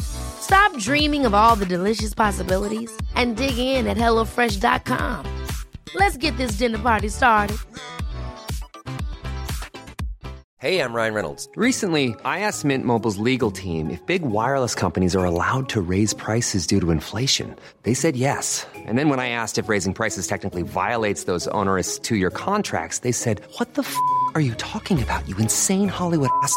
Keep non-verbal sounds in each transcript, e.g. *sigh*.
Stop dreaming of all the delicious possibilities and dig in at HelloFresh.com. Let's get this dinner party started. Hey, I'm Ryan Reynolds. Recently, I asked Mint Mobile's legal team if big wireless companies are allowed to raise prices due to inflation. They said yes. And then when I asked if raising prices technically violates those onerous two year contracts, they said, What the f are you talking about, you insane Hollywood ass?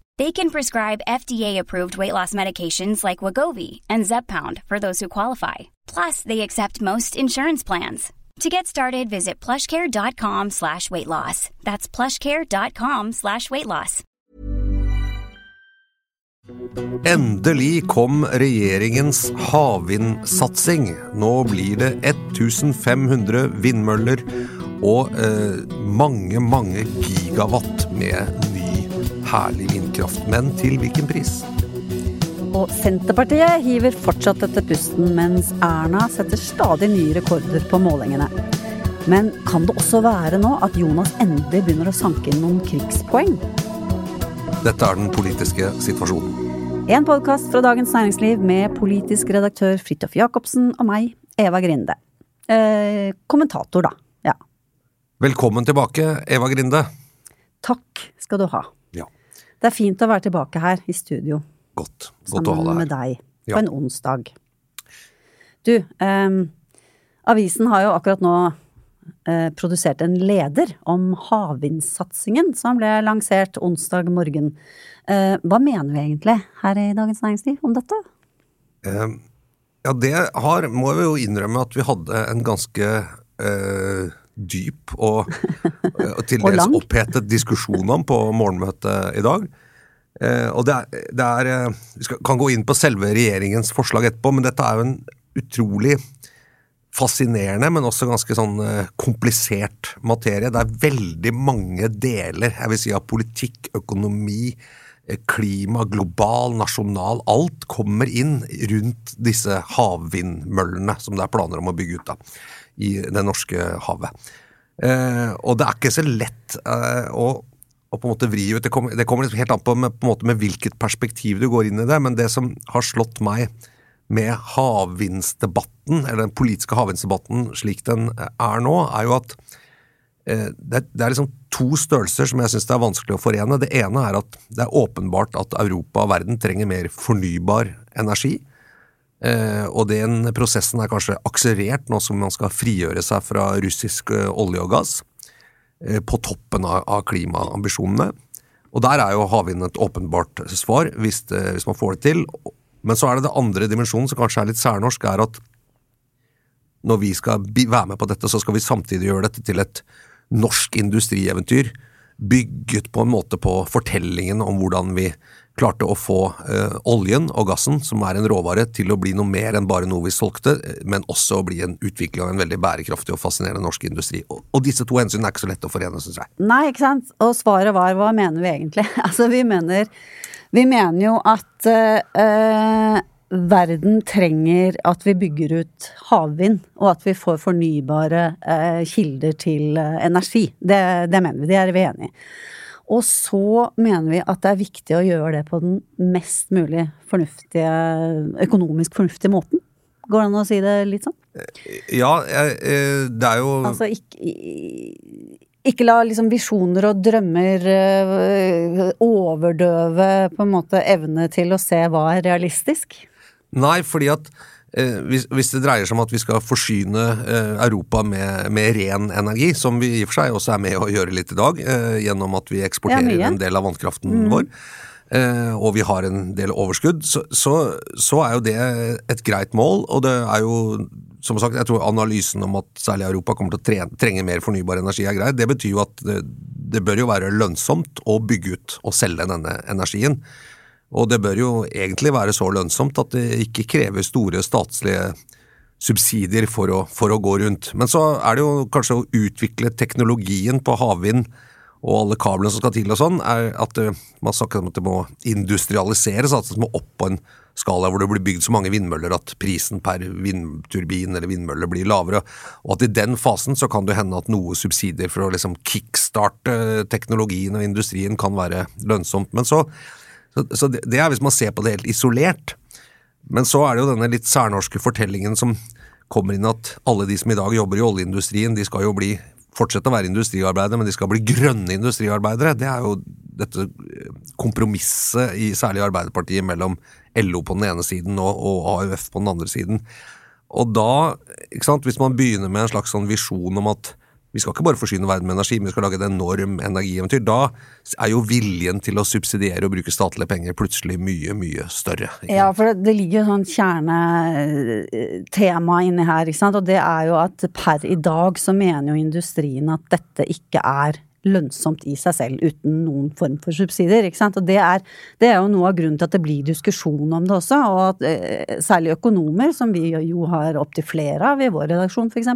They can prescribe FDA-approved weight loss medications like Wagovi and Zepbound for those who qualify. Plus, they accept most insurance plans. To get started, visit plushcare.com slash weight loss. That's plushcare.com slash weight loss. Endelig kom regjeringens havvindsatsing. Nå blir det 1500 vindmøller og eh, mange, mange gigawatt med ny, herlig vindkraft. Men til hvilken pris? Og Senterpartiet hiver fortsatt etter pusten, mens Erna setter stadig nye rekorder på målingene. Men kan det også være nå at Jonas endelig begynner å sanke inn noen krigspoeng? Dette er den politiske situasjonen. En podkast fra Dagens Næringsliv med politisk redaktør Fridtjof Jacobsen og meg, Eva Grinde. Eh, kommentator, da. Ja. Velkommen tilbake, Eva Grinde. Takk skal du ha. Det er fint å være tilbake her i studio godt. Godt å ha deg her. sammen med deg. deg Ja. på en onsdag. Du, eh, avisen har jo akkurat nå eh, produsert en leder om havvindsatsingen som ble lansert onsdag morgen. Eh, hva mener vi egentlig her i Dagens Næringsliv om dette? Eh, Ja, det har, må vi jo innrømme at vi hadde en ganske eh, dyp og, eh, og til *laughs* dels opphetet diskusjon om på morgenmøtet i dag. Eh, og det er, det er eh, Vi skal, kan gå inn på selve regjeringens forslag etterpå, men dette er jo en utrolig fascinerende, men også ganske sånn komplisert materie. Det er veldig mange deler, jeg vil si av politikk, økonomi, klima, global, nasjonal. Alt kommer inn rundt disse havvindmøllene som det er planer om å bygge ut da, i det norske havet. Eh, og det er ikke så lett eh, å, å på en måte vri ut. Det kommer, det kommer liksom helt an på, med, på måte med hvilket perspektiv du går inn i det, men det som har slått meg med havvindsdebatten, eller den politiske havvindsdebatten slik den er nå, er jo at eh, det, det er liksom to størrelser som jeg syns det er vanskelig å forene. Det ene er at det er åpenbart at Europa og verden trenger mer fornybar energi. Eh, og den prosessen er kanskje akselerert nå som man skal frigjøre seg fra russisk eh, olje og gass. eh, På toppen av, klimaambisjonene. Og der er jo havvind et åpenbart svar, hvis, det, hvis man får det til. Men så er det det andre dimensjonen, som kanskje er litt særnorsk, er at når vi skal være med på dette, så skal vi samtidig gjøre dette til et norsk industrieventyr. Bygget på en måte på fortellingen om hvordan vi klarte å få eh, oljen og gassen, som er en råvare, til å bli noe mer enn bare noe vi solgte, eh, men også å bli en utvikling av en veldig bærekraftig og fascinerende norsk industri. Og, og disse to hensynene er ikke så lett å forene, syns jeg. Nei, ikke sant? Og svaret var hva mener vi egentlig? *laughs* Altså, vi mener, vi mener jo at eh, verden trenger at vi bygger ut havvind, og at vi får fornybare eh, kilder til eh, energi. Det, det mener vi, det er vi enig i. Og så mener vi at det er viktig å gjøre det på den mest mulig fornuftige, økonomisk fornuftige måten. Går det an å si det litt sånn? Ja, eh, det er jo Altså ikke, ikke la liksom visjoner og drømmer øh, overdøve på en måte evne til å se hva er realistisk. Nei, fordi at eh, hvis, hvis det dreier seg om at vi skal forsyne eh, Europa med, med ren energi, som vi i og for seg også er med å gjøre litt i dag, eh, gjennom at vi eksporterer en del av vannkraften vår, eh, og vi har en del overskudd, så, så, så er jo det et greit mål. Og det er jo, som sagt, jeg tror analysen om at særlig Europa kommer til å tre, trenge mer fornybar energi er grei. Det betyr jo at det, det bør jo være lønnsomt å bygge ut og selge denne energien. Og det bør jo egentlig være så lønnsomt at det ikke krever store statslige subsidier for å, for å gå rundt. Men så er det jo kanskje å utvikle teknologien på havvind og alle kablene som skal til og sånn, er at eh, man snakker om at det må industrialiseres, At det må opp på en skala hvor det blir bygd så mange vindmøller at prisen per vindturbin eller vindmølle blir lavere, og at i den fasen så kan det hende at noe subsidier for å liksom kickstarte teknologien og industrien kan være lønnsomt. Men så, så, så det, det er hvis man ser på det helt isolert. Men så er det jo denne litt særnorske fortellingen som kommer inn at alle de som i dag jobber i oljeindustrien, de skal jo bli fortsette å være industriarbeidere, men de skal bli grønne industriarbeidere. Det er jo dette kompromisset i særlig Arbeiderpartiet mellom LO på den ene siden og, og AUF på den andre siden. Og da, hvis man begynner med en slags sånn visjon om at vi skal ikke bare forsyne verden med energi, men vi skal lage et enorm energieventyr. Da er jo viljen til å subsidiere og bruke statlige penger plutselig mye, mye større. Ja, for det, det ligger jo sånn kjernetema inni her, ikke sant. Og det er jo at per i dag så mener jo industrien at dette ikke er lønnsomt i seg selv uten noen form for subsidier. ikke sant? Og det er, det er jo noe av grunnen til at det blir diskusjon om det også. Og at eh, særlig økonomer, som vi jo har opptil flere av i vår redaksjon f.eks.,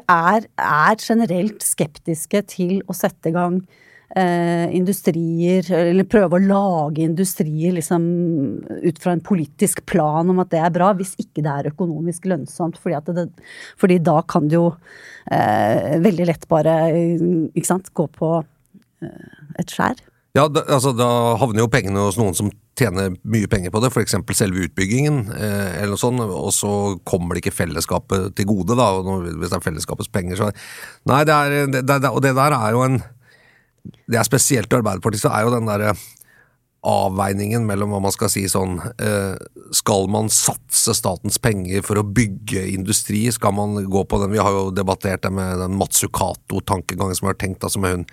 er, er generelt skeptiske til å sette i gang eh, industrier, eller prøve å lage industrier liksom ut fra en politisk plan om at det er bra, hvis ikke det er økonomisk lønnsomt. Fordi, det, fordi da kan det jo eh, veldig lett bare sant, gå på eh, et skjær. Ja, da, altså, da havner jo pengene hos noen som tjener mye penger på det, f.eks. selve utbyggingen, eh, eller noe sånt, og så kommer det ikke fellesskapet til gode, da, hvis det er fellesskapets penger, så Nei, det er, det, det, og det der er jo en Det er spesielt i Arbeiderpartiet, så er jo den derre avveiningen mellom hva man skal si sånn eh, Skal man satse statens penger for å bygge industri? Skal man gå på den Vi har jo debattert det med den Matsukato-tankegangen som vi har tenkt, altså med hun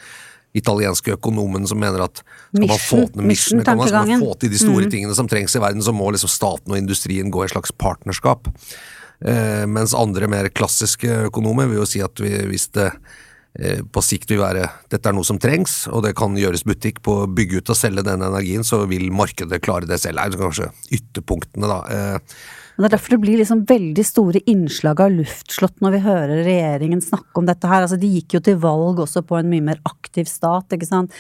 italienske økonomen som mener at skal man få til mission, mission, skal man få til de store tingene som trengs i verden, så må liksom staten og industrien gå i et slags partnerskap. Eh, mens andre mer klassiske økonomer vil jo si at vi, hvis det eh, på sikt vil være dette er noe som trengs, og det kan gjøres butikk på å bygge ut og selge den energien, så vil markedet klare det selv. Det er kanskje ytterpunktene, da. Men Det er derfor det blir liksom veldig store innslag av luftslott når vi hører regjeringen snakke om dette her. Altså, de gikk jo til valg også på en mye mer aktiv stat, ikke sant.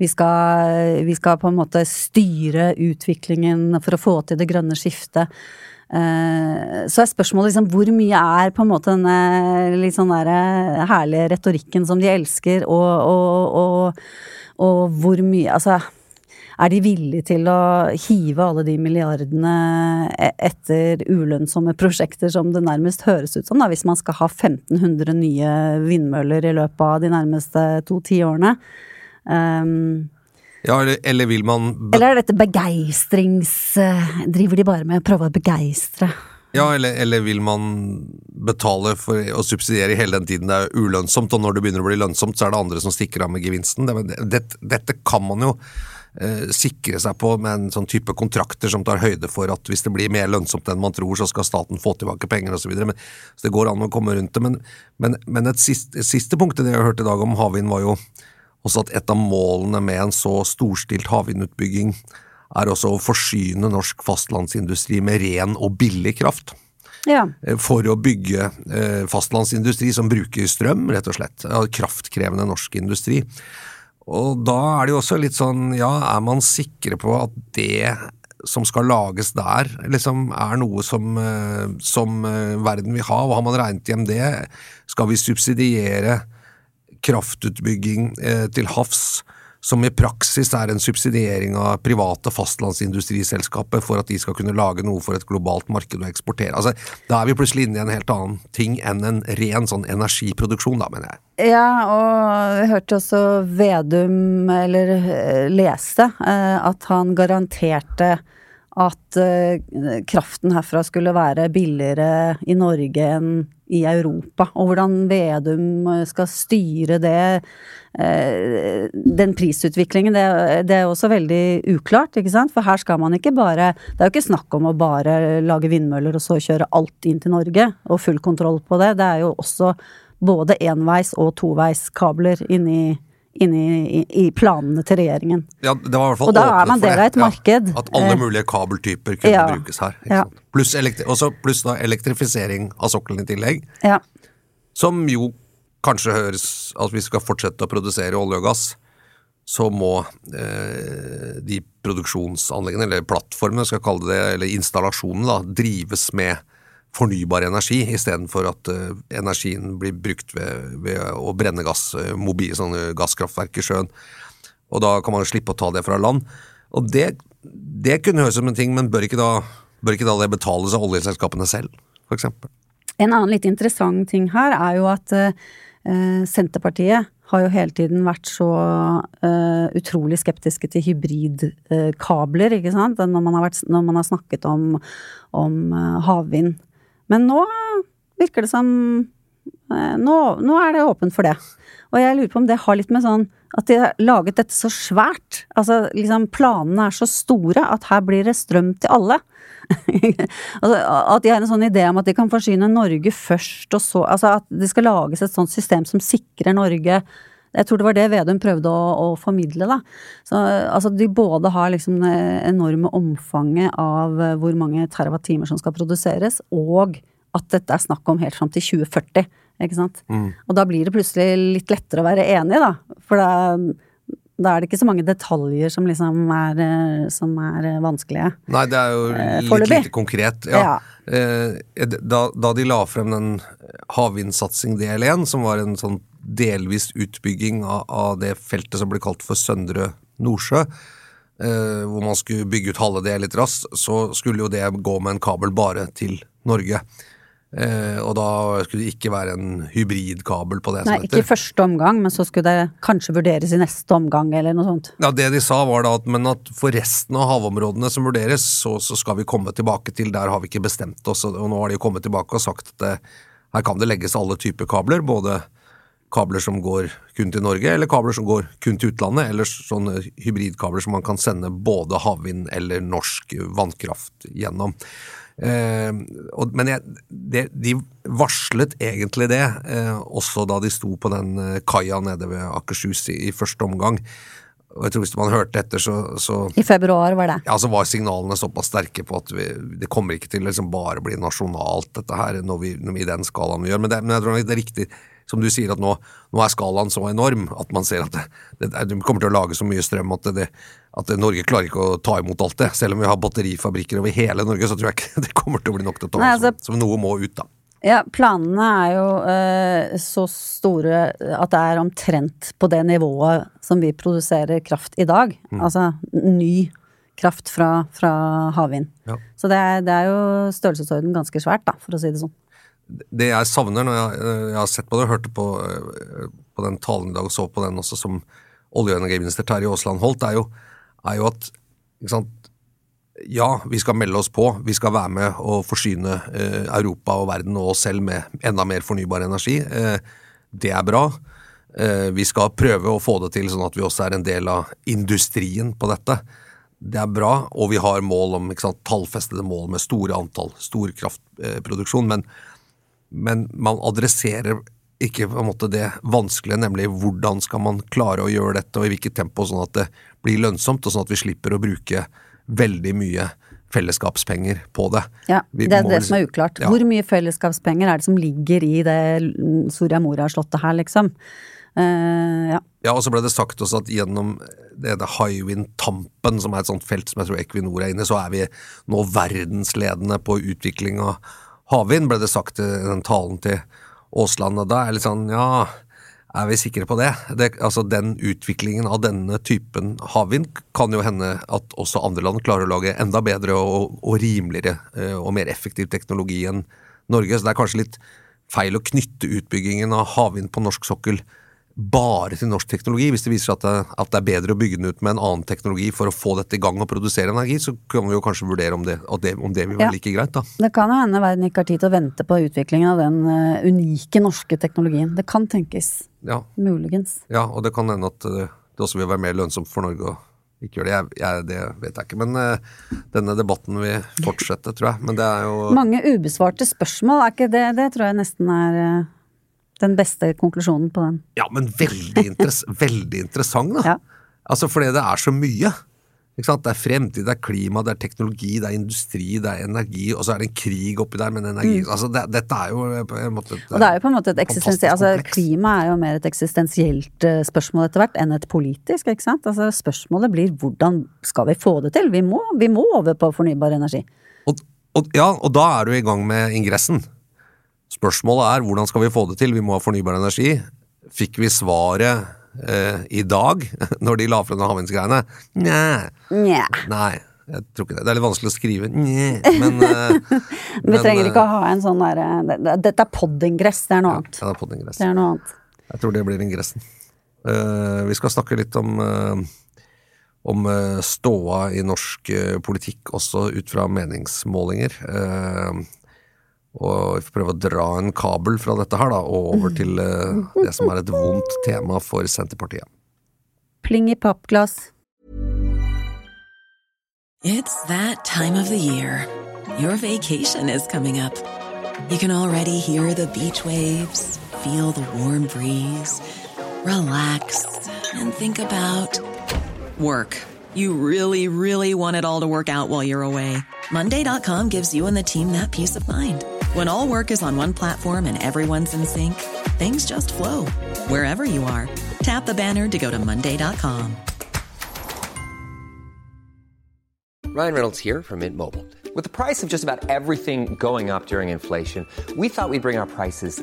Vi skal, vi skal på en måte styre utviklingen for å få til det grønne skiftet. Eh, Så er spørsmålet liksom hvor mye er på en måte denne litt sånn der eh, herlige retorikken som de elsker, og, og, og, og hvor mye Altså er de villige til å hive alle de milliardene e- etter ulønnsomme prosjekter som det nærmest høres ut som, da, hvis man skal ha 1500 nye vindmøller i løpet av de nærmeste to-ti årene? Um, ja, eller, eller vil man eller er dette begeistrings... eh, Driver de bare med å prøve å begeistre? Ja, eller, eller vil man betale for å subsidiere hele den tiden det er ulønnsomt, og når det begynner å bli lønnsomt, så er det andre som stikker av med gevinsten. Det, det, dette kan man jo eh, sikre seg på med en sånn type kontrakter som tar høyde for at hvis det blir mer lønnsomt enn man tror, så skal staten få tilbake penger osv. Så. Men- så det går an å komme rundt det. Men, men, men et siste, siste punktet det jeg hørte i dag om havvind, var jo også at et av målene med en så storstilt havvindutbygging er også å forsyne norsk fastlandsindustri med ren og billig kraft. Ja. Eh, For å bygge eh, fastlandsindustri som bruker strøm, rett og slett. Kraftkrevende norsk industri. Og da er det jo også litt sånn, ja, er man sikre på at det som skal lages der, liksom er noe som, eh, som verden vil ha, og har man regnet hjem det? Skal vi subsidiere kraftutbygging eh, til havs, som i praksis er en subsidiering av private fastlandsindustriselskaper for at de skal kunne lage noe for et globalt marked å eksportere. Altså, da er vi plutselig inne i en helt annen ting enn en ren sånn energiproduksjon, da, mener jeg. Ja, og jeg hørte også Vedum, eller eh, leste, eh, at han garanterte at eh, kraften herfra skulle være billigere i Norge enn i Europa. Og hvordan Vedum eh, skal styre det, eh, den prisutviklingen, det, det er også veldig uklart, ikke sant. For her skal man ikke bare Det er jo ikke snakk om å bare lage vindmøller og så kjøre alt inn til Norge, og full kontroll på det. Det er jo også både enveis- og toveiskabler inni inni i, i planene til regjeringen. Ja, det var i hvert fall Og da er man del det. av et marked. Ja, at alle Eh, mulige kabeltyper kunne ja. brukes her. Ja. Pluss da elektrifisering av sokkelen i tillegg. Ja. Som jo kanskje høres At vi skal fortsette å produsere olje og gass, så må eh, de produksjonsanleggene, eller plattformene, skal jeg kalle det, eller installasjonene, da, drives med fornybar energi, istedenfor at uh, energien blir brukt ved, ved å brenne gass, mobil mobile sånne gasskraftverk i sjøen. Og da kan man slippe å ta det fra land. Og det, det kunne høres ut som en ting, men bør ikke, da, bør ikke da det betales av oljeselskapene selv, eksempel? En annen litt interessant ting her er jo at uh, Senterpartiet har jo hele tiden vært så uh, utrolig skeptiske til hybridkabler, ikke sant, når man har, vært, når man har snakket om, om eh, havvind. Men nå virker det som eh, nå, nå er det åpent for det. Og jeg lurer på om det har litt med sånn at de har laget dette så svært. Altså liksom planene er så store at her blir det strøm til alle. *laughs* altså, at de har en sånn idé om at de kan forsyne Norge først, og så Altså at det skal lages et sånt system som sikrer Norge jeg tror det var det Vedum prøvde å, å formidle, da. Så, altså, de både har liksom det enorme omfanget av eh, hvor mange terawattimer som skal produseres, og at dette er snakk om helt fram til 2040. Ikke sant? Og da blir det plutselig litt lettere å være enig, da. For da, da er det ikke så mange detaljer som liksom er, eh, som er eh, vanskelige. Nei, det er jo litt foreløpig. lite konkret. Ja. Ja. Eh, da, da de la frem den havvindsatsing del 1, som var en sånn delvis utbygging av, av det feltet som ble kalt for Søndre Nordsjø, eh, hvor man skulle bygge ut halve det litt raskt, så skulle jo det gå med en kabel bare til Norge. Eh, og da skulle det ikke være en hybridkabel på det Nei, ikke i første omgang, men så skulle det kanskje vurderes i neste omgang, eller noe sånt. Ja, Det de sa var da at, men at for resten av havområdene som vurderes, så, så skal vi komme tilbake til, der har vi ikke bestemt oss. Og nå har de kommet tilbake og sagt at det, her kan det legges alle typer kabler, både kabler som går kun til Norge, eller kabler som går kun til utlandet, eller sånne hybridkabler som man kan sende både havvind eller norsk vannkraft gjennom. Eh, og, men jeg, det, de varslet egentlig det, eh, også da de sto på den eh, kaia nede ved Akershus i, i første omgang. Og jeg tror Hvis man hørte etter, så, så I februar var det. ja, så var signalene såpass sterke på at vi, det kommer ikke til å liksom bare bli nasjonalt, dette her, når vi, når vi i den skalaen vi gjør. Men det, men jeg tror det er riktig, som du sier, at nå, nå er skalaen så enorm at man ser at det, det, det kommer til å lage så mye strøm at, det, at Norge klarer ikke å ta imot alt det. Selv om vi har batterifabrikker over hele Norge, så tror jeg ikke *laughs* det kommer til å bli nok til å ta Nei, altså, som, som noe må ut, da. Ja, planene er jo eh, så store at det er omtrent på det nivået som vi produserer kraft i dag. Mm. Altså ny kraft fra, fra havvind. Ja. Så det er, det er jo størrelsesorden ganske svært, da, for å si det sånn. Det jeg savner når jeg, eh, jeg har sett på det hørte på, eh, på den talen i dag og så på den også som olje- og energiminister Terje Aasland holdt, er jo, er jo at sant, ja, vi skal melde oss på, vi skal være med og forsyne eh, Europa og verden og oss selv med enda mer fornybar energi. Eh, det er bra. Eh, vi skal prøve å få det til sånn at vi også er en del av industrien på dette. Det er bra, og vi har mål om sant, tallfestede mål med store antall, stor kraftproduksjon, men men man adresserer ikke på en måte det vanskelige, nemlig hvordan skal man klare å gjøre dette, og i hvilket tempo, sånn at det blir lønnsomt, og sånn at vi slipper å bruke veldig mye fellesskapspenger på det. Ja, Det er det liksom- som er uklart. Ja. Hvor mye fellesskapspenger er det som ligger i det Soria Moria-slottet her, liksom? Uh, ja. Ja, og så ble det sagt også at gjennom denne Hywind-tampen, som er et sånt felt som jeg tror Equinor er inne i, så er vi nå verdensledende på utvikling av havvind, ble det sagt i den talen til Aasland. Og da er jeg litt sånn, ja, er vi sikre på det? det? Altså Den utviklingen av denne typen havvind kan jo hende at også andre land klarer å lage enda bedre og, og rimeligere eh, og mer effektiv teknologi enn Norge. Så det er kanskje litt feil å knytte utbyggingen av havvind på norsk sokkel bare til norsk teknologi. Hvis det viser seg at det, at det er bedre å bygge den ut med en annen teknologi for å få dette i gang og produsere energi, så kan vi jo kanskje vurdere om det, det, om det vil være Ja. like greit, da. Det kan jo hende verden ikke har tid til å vente på utviklingen av den uh, unike norske teknologien. Det kan tenkes. Ja, Muligens. ja og det kan hende at uh, det også vil være mer lønnsomt for Norge å ikke gjøre det. Jeg, jeg, det vet jeg ikke. Men uh, denne debatten vil fortsette, tror jeg. Men det er jo Mange ubesvarte spørsmål, er ikke det Det tror jeg nesten er den beste konklusjonen på den. Ja, men veldig, interess *laughs* veldig interessant, da. Ja. Altså, fordi det er så mye. Det er fremtid, det er klima, det er teknologi, det er industri, det er energi, og så er det en krig oppi der, men energi Altså, det, dette er jo på en måte et, Mm. Og det er jo på en måte et eksistensielt Altså klima er jo mer et eksistensielt eh, spørsmål etter hvert enn et politisk, ikke sant. Altså spørsmålet blir hvordan skal vi få det til? Vi må, vi må over på fornybar energi. Og, og, ja, og da er du i gang med ingressen. Spørsmålet er hvordan skal vi få det til? Vi må ha fornybar energi. Fikk vi svaret eh, i dag, *laughs* når de la frem havvindsgreiene? Nja. Nei, jeg tror ikke det. Det er litt vanskelig å skrive. Nja. Men, eh, *laughs* Vi trenger ikke eh, å ha en sånn derre det- Dette er poddingress, det er noe annet. Ja, det er. Det er noe annet. Jeg tror det blir ingressen. Uh, vi skal snakke litt om, uh, om eh, ståa i norsk eh, politikk, også ut fra meningsmålinger. Og prøve å dra en kabel fra dette her, da, og over *laughs* til eh, det som er et vondt tema for Senterpartiet. Pling i pappglass. It's that time of the year. Your vacation is coming up. You can already hear the beach waves, feel the warm breeze, relax, and think about work. You really, really want it all to work out while you're away. Monday.com gives you and the team that peace of mind. When all work is on one platform and everyone's in sync, things just flow wherever you are. Tap the banner to go to Monday.com. Ryan Reynolds here from Mint Mobile. With the price of just about everything going up during inflation, we thought we'd bring our prices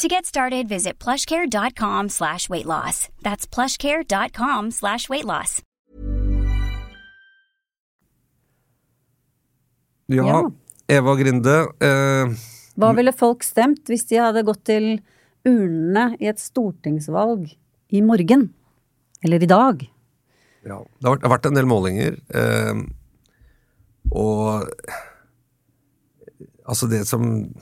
To get started, visit plushcare.com slash weight loss. That's plushcare.com slash weight loss. Ja, Ja. Eva Grinde. Eh, Hva ville folk stemt hvis de hadde gått til urnene i et stortingsvalg i morgen? Eller i dag? ja, det har vært, det har vært en del målinger, eh, og altså det som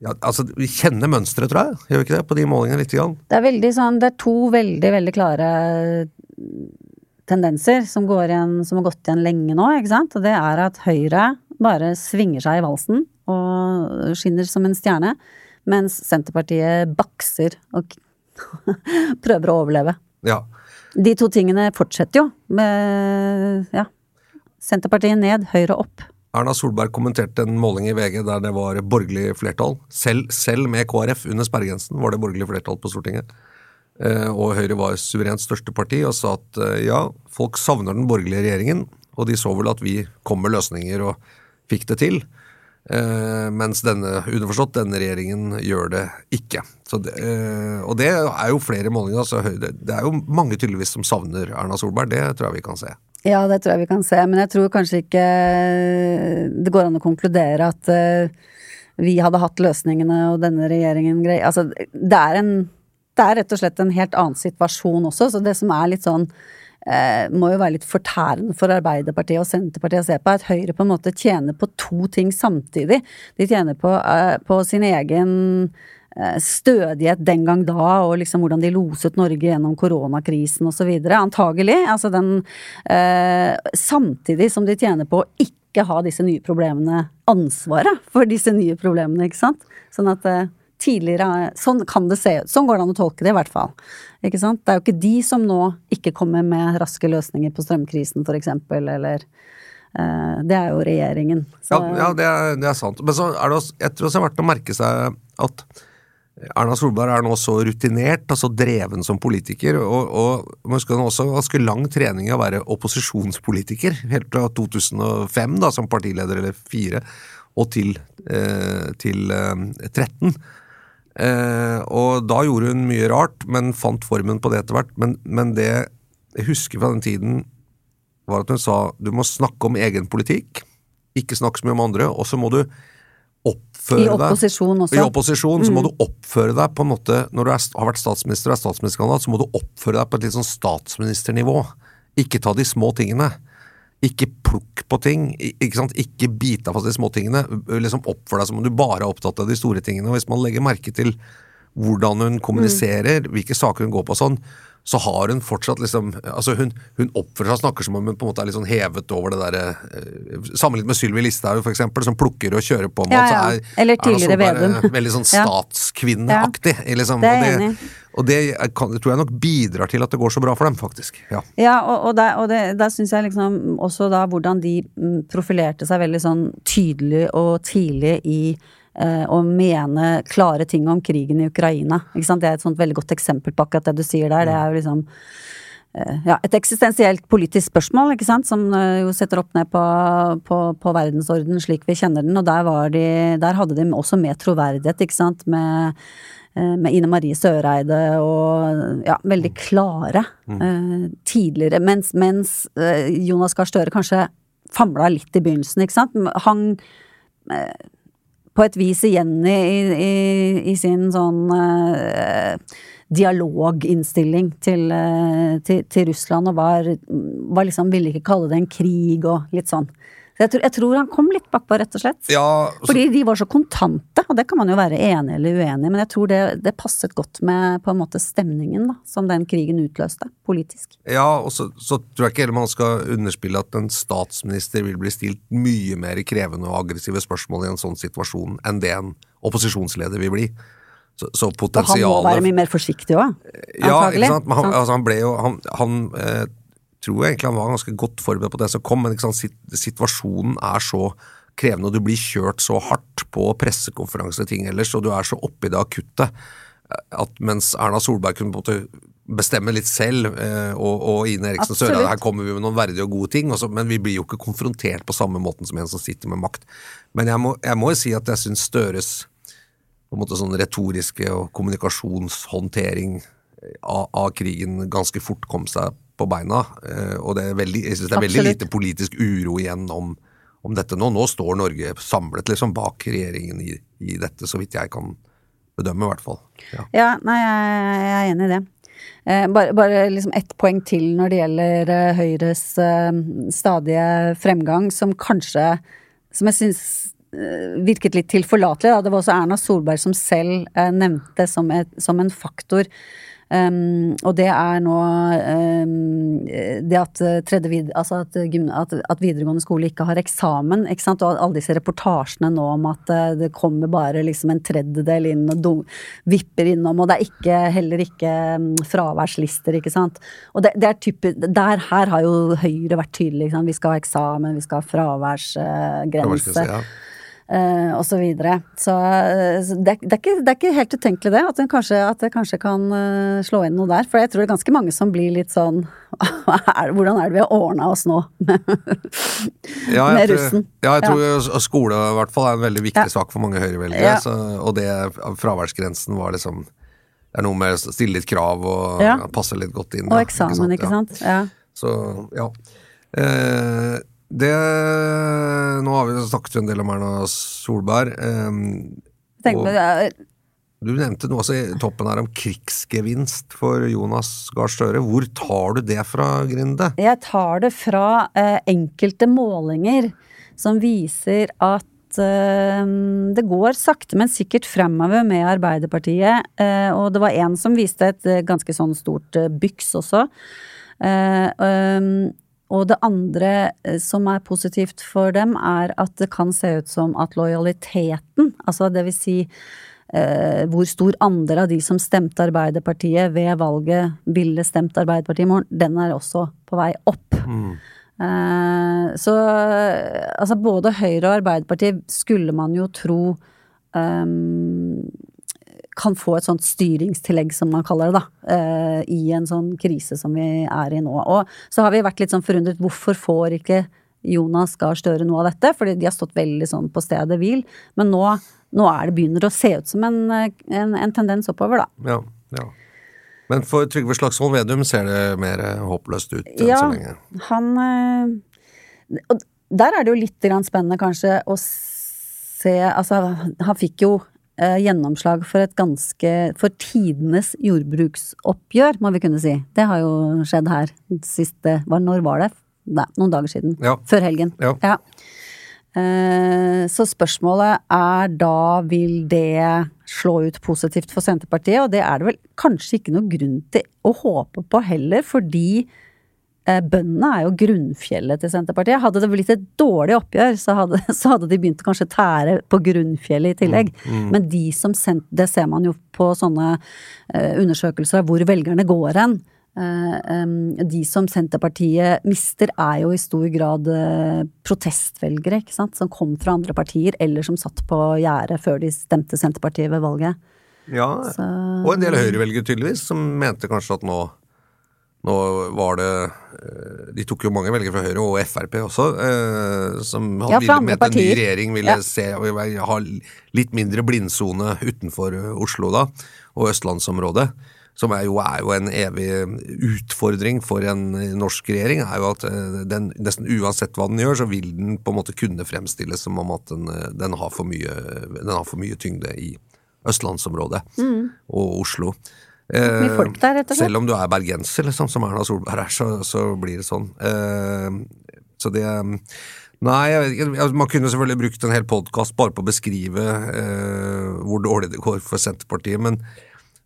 ja, altså Vi kjenner mønsteret, tror jeg. Gjør vi ikke det? På de målingene lite grann. Det er veldig sånn, det er to veldig, veldig klare tendenser som, går igjen, som har gått igjen lenge nå, ikke sant? Og det er at Høyre bare svinger seg i valsen og skinner som en stjerne, mens Senterpartiet bakser og *laughs* prøver å overleve. Ja. De to tingene fortsetter jo med, ja, Senterpartiet ned, Høyre opp. Erna Solberg kommenterte en måling i VG der det var borgerlig flertall. Selv, selv med KrF under sperregrensen var det borgerlig flertall på Stortinget. Eh, og Høyre var suverent største parti og sa at eh, ja, folk savner den borgerlige regjeringen, og de så vel at vi kom med løsninger og fikk det til. Eh, mens denne, underforstått, denne regjeringen gjør det ikke. Det, og det er jo flere målinger. Altså, det er jo mange tydeligvis som savner Erna Solberg, det tror jeg vi kan se. Ja, det tror jeg vi kan se, men jeg tror kanskje ikke det går an å konkludere at eh, vi hadde hatt løsningene og denne regjeringen greier Altså, det er en Det er rett og slett en helt annen situasjon også, så det som er litt sånn eh, må jo være litt fortærende for Arbeiderpartiet og Senterpartiet å se på, at Høyre på en måte tjener på to ting samtidig. De tjener på, eh, på sin egen eh, stødighet den gang da, og liksom hvordan de loset Norge gjennom koronakrisen osv. Antagelig. Altså den eh, Samtidig som de tjener på å ikke ha disse nye problemene, ansvaret for disse nye problemene, ikke sant. Sånn at eh, tidligere Sånn kan det se ut. Sånn går det an å tolke det, i hvert fall. Ikke sant? Det er jo ikke de som nå ikke kommer med raske løsninger på strømkrisen, for eksempel, eller eh, Det er jo regjeringen. Så, Ja, ja det, er, det er sant. Men så er det også, jeg tror også det er verdt å merke seg at Erna Solberg er nå så rutinert, og så dreven som politiker, og, og man skal også ganske lang trening i å være opposisjonspolitiker, helt fra 2005 da, som partileder, eller fire, og til, eh, til eh, 13. Eh, og da gjorde hun mye rart, men fant formen på det etter hvert. Men, men det jeg husker fra den tiden, var at hun sa du må snakke om egen politikk, ikke snakke så mye om andre, og så må du oppføre I deg opposisjon også. I opposisjon så må du oppføre deg på en måte Når du er, har vært statsminister og er statsministerkandidat, så må du oppføre deg på et litt sånn statsministernivå. Ikke ta de små tingene. Ikke plukk på ting. Ikke, sant? ikke bit deg fast i de små tingene. Liksom Oppfør deg som om du bare er opptatt av de store tingene. Og Hvis man legger merke til hvordan hun kommuniserer, hvilke saker hun går på sånn, så har hun fortsatt liksom altså hun, hun oppfører seg og snakker som om hun på en måte er litt sånn hevet over det derre eh, Sammenlignet med Sylvi Listhaug, eksempel, som plukker og kjører på med Ja, ja. er Eller tidligere Vedum. eh, Veldig sånn *laughs* Ja. statskvinneaktig. Liksom. Det er jeg enig i. og det kan, tror jeg nok bidrar til at det går så bra for dem, faktisk. Ja. Ja, og, og, der, og det, der syns jeg liksom også da hvordan de mm, profilerte seg veldig sånn tydelig og tidlig i eh, å mene klare ting om krigen i Ukraina. Ikke sant? Det er et sånt veldig godt eksempel på akkurat det du sier der. Det er jo liksom eh, ja, et eksistensielt politisk spørsmål, ikke sant, som eh, jo setter opp ned på, på, på verdensorden slik vi kjenner den, og der var de Der hadde de også med troverdighet, ikke sant, med eh, med Ine Marie Søreide og ja, veldig klare eh, tidligere, mens, mens eh, Jonas Gahr Støre kanskje famla litt i begynnelsen, ikke sant. Hang eh, på et vis igjen i, i, i sin sånn eh, dialoginnstilling til, eh, til, til Russland, og var, var liksom ville ikke kalle det en krig og litt sånn. Jeg tror, jeg tror han kom litt bakpå, rett og slett. Ja, så- Fordi de var så kontante, og det kan man jo være enig eller uenig i, men jeg tror det, det passet godt med på en måte stemningen da, som den krigen utløste, politisk. Ja, og så, så tror jeg ikke heller man skal underspille at en statsminister vil bli stilt mye mer krevende og aggressive spørsmål i en sånn situasjon enn det en opposisjonsleder vil bli. Så, så Og han må være mye mer forsiktig òg, Ja, ikke sant? Men han, altså, han ble jo Han, han eh, tror jeg egentlig han var ganske godt forberedt på det som kom, men sant? Situasjonen er så krevende, og du blir kjørt så hardt på pressekonferanser og ting ellers, og du er så oppi det akutte eh, at mens Erna Solberg kunne på en måte bestemme litt selv, eh, og, og Ine Eriksen. Søreide, her kommer vi med noen verdige og gode ting, også, men vi blir jo ikke konfrontert på samme måten som en som sitter med makt. Men jeg må, jeg må jo si at jeg syns Støres på en måte sånn retoriske og kommunikasjonshåndtering av, av krigen ganske fort kom seg på beina. eh, Og det er veldig, jeg syns det er veldig Absolutt. lite politisk uro igjen om, om dette nå. Nå står Norge samlet liksom bak regjeringen i, i dette, så vidt jeg kan bedømme, i hvert fall. Ja. Ja, nei, jeg, jeg er enig i det. Eh, bare, bare liksom ett poeng til når det gjelder eh, Høyres eh, stadige fremgang, som kanskje Som jeg syns eh, virket litt tilforlatelig. Da. Det var også Erna Solberg som selv eh, nevnte som, et, som en faktor. Um, og det er nå um, det at eh, vid, altså at, at, at videregående skole ikke har eksamen, ikke sant, og alle disse reportasjene nå om at eh, det kommer bare liksom en tredjedel inn og do, vipper innom, og det er ikke, heller ikke fraværslister, ikke sant. Og det, det er typisk, der her har jo Høyre vært tydelig, ikke sant. vi skal ha eksamen, vi skal ha. Fraværsgrense, ja. Eh, og så videre. Så, eh, det, er- det, er ikke, det er ikke helt utenkelig det, at det kanskje, at det kanskje kan eh, slå inn noe der. For jeg tror det er ganske mange som blir litt sånn *laughs* er, Hvordan er det vi har ordna oss nå *laughs* med, Ja, med tror, russen? ja, jeg tror ja. skole i hvert fall er en veldig viktig Ja. sak for mange høyrevelgere. Ja. så- Og det fraværsgrensen var liksom Det er noe med å stille litt krav og passe litt godt inn. Og eksamen, ikke sant? Ja. Så ja. Eh, det Nå har vi snakket en del om Erna Solberg. Eh, og du nevnte noe også i toppen her om krigsgevinst for Jonas Gahr Støre. Hvor tar du det fra, Grinde? Jeg tar det fra eh, enkelte målinger som viser at eh, det går sakte, men sikkert fremover med Arbeiderpartiet. Eh, og det var en som viste et eh, ganske sånn stort eh, byks også. Um, og det andre eh, som er positivt for dem, er at det kan se ut som at lojaliteten, altså det vil si eh, hvor stor andel av de som stemte Arbeiderpartiet ved valget, ville stemt Arbeiderpartiet i morgen, den er også på vei opp. Eh, så altså både Høyre og Arbeiderpartiet skulle man jo tro ehm, kan få et sånt styringstillegg, som man kaller det, da, eh, i en sånn krise som vi er i nå. Og så har vi vært litt sånn forundret, hvorfor får ikke Jonas Gahr Støre noe av dette? Fordi de har stått veldig sånn på stedet hvil. Men nå, nå er det begynner å se ut som en, en, en tendens oppover, da. Ja, ja. Men for Trygve Slagsvold Vedum ser det mer håpløst ut enn Ja, så lenge. han eh, Og der er det jo litt grann spennende kanskje å se Altså, han fikk jo eh, gjennomslag for et ganske For tidenes jordbruksoppgjør, må vi kunne si. Det har jo skjedd her siste var, Når var det? Nei, noen dager siden. Ja. Før helgen. Ja. Eh, Så spørsmålet er da vil det slå ut positivt for Senterpartiet, og det er det vel kanskje ikke noe grunn til å håpe på heller, fordi bøndene er jo grunnfjellet til Senterpartiet. Hadde det blitt et dårlig oppgjør, så hadde, *laughs* så hadde de begynt å kanskje tære på grunnfjellet i tillegg. Men de som sent, det ser man jo på sånne eh, undersøkelser av hvor velgerne går hen. Eh, de som Senterpartiet mister, er jo i stor grad eh, protestvelgere, ikke sant. Som kom fra andre partier, eller som satt på gjerdet før de stemte Senterpartiet ved valget. Ja, Så- og en del høyrevelgere tydeligvis, som mente kanskje at nå nå var det eh, De tok jo mange velgere fra Høyre, og Frp også, eh, som Ja, ville andre ment en ny regjering ville Ja. se ha litt mindre blindsone utenfor Oslo da, og østlandsområdet. Som er jo, er jo en evig utfordring for en norsk regjering. er jo at eh, den, Nesten uansett hva den gjør, så vil den på en måte kunne fremstilles som om at den, den, har, for mye, den har for mye tyngde i østlandsområdet og Oslo. Mye Eh, folk der, rett og slett. Selv om du er bergenser, liksom, som Erna Solberg er, så, så blir det sånn. Eh, så det Nei, jeg vet ikke. Man kunne selvfølgelig brukt en hel podkast bare på å beskrive eh, hvor dårlig det går for Senterpartiet, men,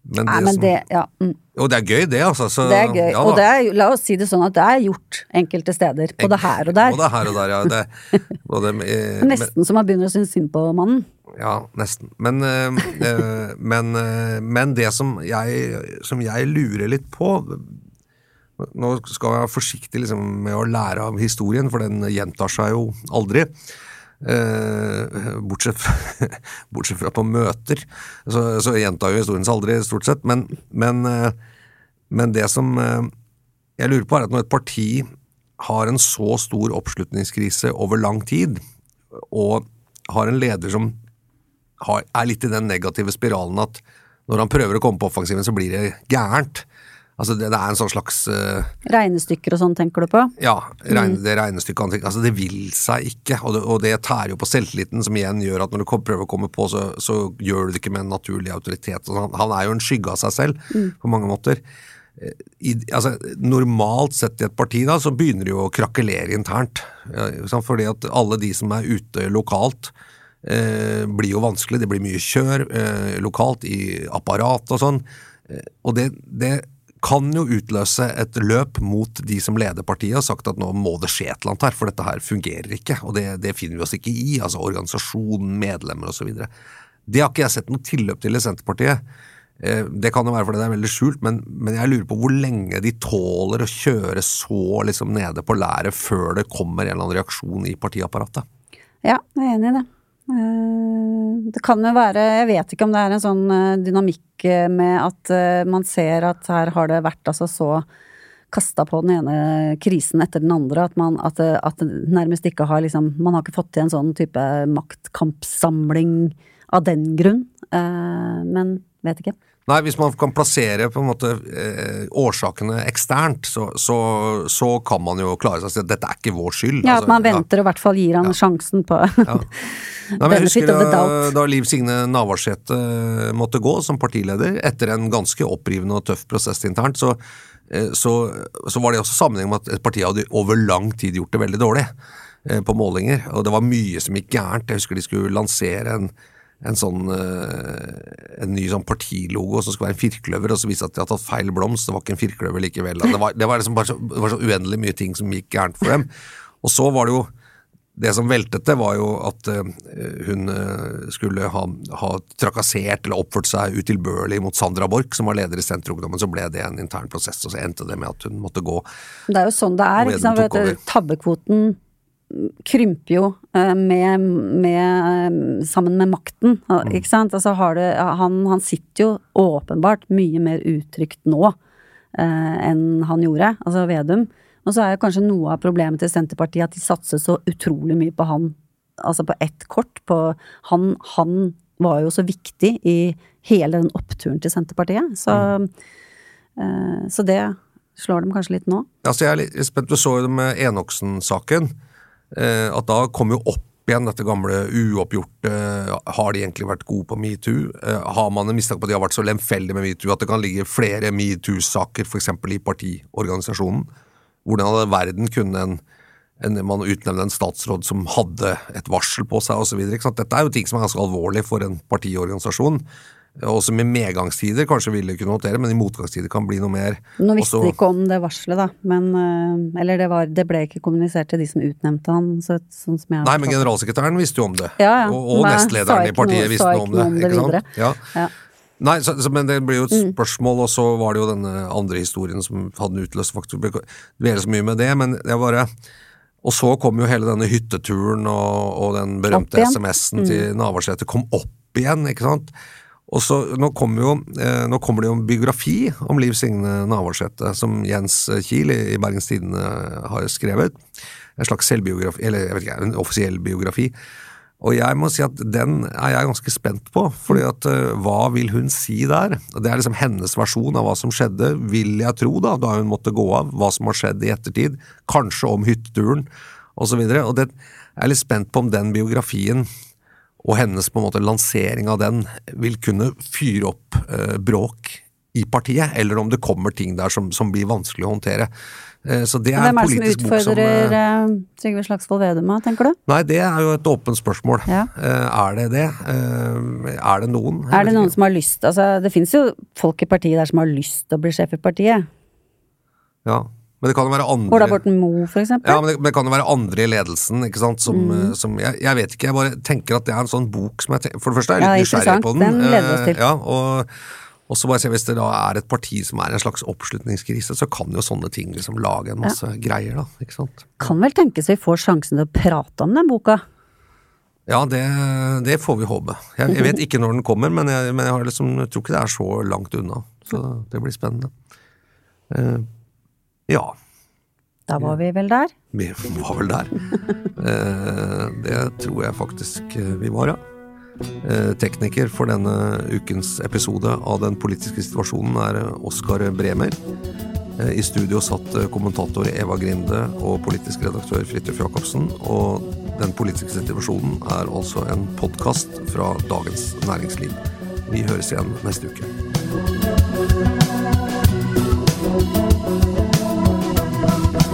men, Nei, men som, det, ja. Mm. Og det er gøy, det, altså. Så, Det er gøy. ja og det er, la oss si det sånn at det er gjort enkelte steder. Både her og der. Både her og der, ja. Det, *laughs* både, eh, men- Nesten så man begynner å synes synd på mannen. Ja, nesten. Men, eh, eh, men, eh, men det som jeg, som jeg lurer litt på Nå skal jeg være forsiktig liksom, med å lære av historien, for den gjentar seg jo aldri. Eh, bortsett, fra, *laughs* bortsett fra på møter, så, så gjentar jo historien seg aldri, stort sett. Men, men, eh, men det som eh, jeg lurer på, er at når et parti har en så stor oppslutningskrise over lang tid, og har en leder som har, er litt i den negative spiralen at når han prøver å komme på offensiven, så blir det gærent. Altså det, det er en sånn slags uh, Regnestykker og sånn, tenker du på? Ja, regne, det regnestykket altså det vil seg ikke, og det, og det tærer jo på selvtilliten, som igjen gjør at når du prøver å komme på, så, så gjør du det ikke med en naturlig autoritet. Og han, han er jo en skygge av seg selv på mange måter. Eh, I, altså, normalt sett i et parti da, så begynner det jo å krakelere internt. Ja, fordi at alle de som er ute lokalt, eh, blir jo vanskelig. Det blir mye kjør eh, lokalt i apparat og sånn. Eh, og det, det kan jo utløse et løp mot de som leder partiet og sagt at nå må det skje et eller annet her, for dette her fungerer ikke. Og det, det finner vi oss ikke i. Altså organisasjonen, medlemmer osv. Det har ikke jeg sett noe tilløp til i Senterpartiet. Eh, Det kan jo være fordi det er veldig skjult, men, men jeg lurer på hvor lenge de tåler å kjøre så liksom nede på læret før det kommer en eller annen reaksjon i partiapparatet. Ja, jeg er enig i det. Eh, Det kan jo være, jeg vet ikke om det er en sånn eh, dynamikk eh, med at man ser at her har det vært altså så kasta på den ene krisen etter den andre, at man at, at nærmest ikke har liksom Man har ikke fått til en sånn type maktkampsamling av den grunn. Men vet ikke. Nei, hvis man kan plassere på en måte eh, årsakene eksternt, så, så, så kan man jo klare seg og si at dette er ikke vår skyld. Ja, Altså, at man venter og i hvert fall gir han sjansen på *laughs* Nei, men jeg husker da, da Liv Signe Navarsete eh, måtte gå som partileder, etter en ganske opprivende og tøff prosess internt, så, eh, så, så var det også sammenheng med at et parti hadde over lang tid gjort det veldig dårlig eh, på målinger, og det var mye som gikk gærent. Jeg husker de skulle lansere en, en sånn eh, en ny sånn partilogo som skulle være en firkløver, og så viste det at de hadde tatt feil blomst. Det var ikke en firkløver likevel. Det var, det var liksom bare så, var så uendelig mye ting som gikk gærent for dem. Og så var det jo det som veltet det, var jo at uh, hun uh, skulle ha, ha, trakassert eller oppført seg utilbørlig mot Sandra Borch, som var leder i Senterungdommen. Så ble det en intern prosess, og så endte det med at hun måtte gå. Det er jo sånn det er. ikke sant? Tabbekvoten krymper jo uh, med, med, sammen med makten, mm. ikke sant. Altså det, han, han, sitter jo åpenbart mye mer utrygt nå enn han gjorde, altså Vedum. Og så er jo kanskje noe av problemet til Senterpartiet at de satser så utrolig mye på han, altså på ett kort. På han, han var jo så viktig i hele den oppturen til Senterpartiet. Så, mm. eh, så det slår dem kanskje litt nå. Altså jeg er litt spent, Du så jo det med Enoksen-saken. Uh, at da kom jo opp igjen dette gamle uoppgjorte Har de egentlig vært gode på metoo? Uh, har man en mistanke på at de har vært så lemfeldige med metoo at det kan ligge flere metoo-saker f.eks. i partiorganisasjonen? Hvordan hadde verden kunne en, en, man utnevne en statsråd som hadde et varsel på seg osv. Dette er jo ting som er ganske alvorlig for en partiorganisasjon. Og som i medgangstider kanskje ville kunne håndtere, men i motgangstider kan bli noe mer. Nå visste de ikke om det varselet, da. Men, eh, eller det, var, det, ble ikke kommunisert til de som utnevnte han. Så, sånn som jeg Nei, men generalsekretæren visste jo om det. Ja, ja. Og, og nestlederen i partiet visste noe om det. Om det ikke sant? Ja. ja. Nei, så, men det blir jo et mm. spørsmål, og så var det jo denne andre historien som hadde utløst faktisk gjelder så mye med det, men det bare Og så kom jo hele denne hytteturen og, og den berømte SMS-en mm. til Navarsete kom opp igjen, ikke sant? Og så, nå, kommer jo, eh, nå kommer det jo en biografi om Liv Signe Navarsete, som Jens Kiel i, i Bergens Tidende har skrevet. En slags selvbiografi, eller jeg vet ikke, en offisiell biografi. Og jeg må si at den er jeg ganske spent på, fordi at uh, hva vil hun si der? Det er liksom hennes versjon av hva som skjedde, vil jeg tro, da, da hun måtte gå av, hva som har skjedd i ettertid, kanskje om hytteturen osv. Og, så og det, jeg er litt spent på om den biografien og hennes på en måte lansering av den vil kunne fyre opp eh, bråk i partiet, eller om det kommer ting der som, som blir vanskelig å håndtere. Eh, så det er Hvem er det som utfordrer som, uh, Trygve Slagsvold Vedum, tenker du? Nei, det er jo et åpent spørsmål. Ja. Uh, er det det? Er det noen? Er det noen som har lyst Altså, det finnes jo folk i partiet der som har lyst til å bli sjef i partiet. Ja. Men det kan jo være andre Ola Borten Moe, for eksempel? Ja, men det, men det, kan jo være andre i ledelsen, ikke sant, som, mm. som jeg, jeg, vet ikke, jeg bare tenker at det er en sånn bok som jeg tenker, For det første er jeg litt ja, nysgjerrig på den. Den leder oss til. Ja, og og så bare se, Hvis det da er et parti som er en slags oppslutningskrise, så kan jo sånne ting liksom lage en masse ja. greier, da. ikke sant? Kan vel tenkes vi får sjansen til å prate om den boka? Ja, det, det får vi håpe. Jeg, jeg, vet ikke når den kommer, men jeg, men jeg, liksom, tror ikke det er så langt unna. Så det blir spennende. Uh, ja. Da var vi vel der? Vi var vel der. uh, *laughs* det tror jeg faktisk eh, vi var, ja. Eh, tekniker for denne ukens episode av Den politiske situasjonen er Oskar Bremer. Eh, I studio satt kommentator Eva Grinde og politisk redaktør Fridtjof Jacobsen. Og Den politiske situasjonen er altså en podkast fra Dagens Næringsliv. Vi høres igjen neste uke.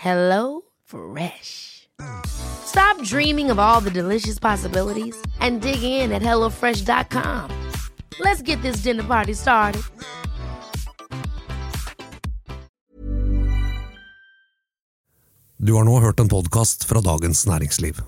Hello Fresh. Stop dreaming of all the delicious possibilities and dig in at HelloFresh.com. Let's get this dinner party started. Du har nå hørt en podkast fra Dagens Næringsliv.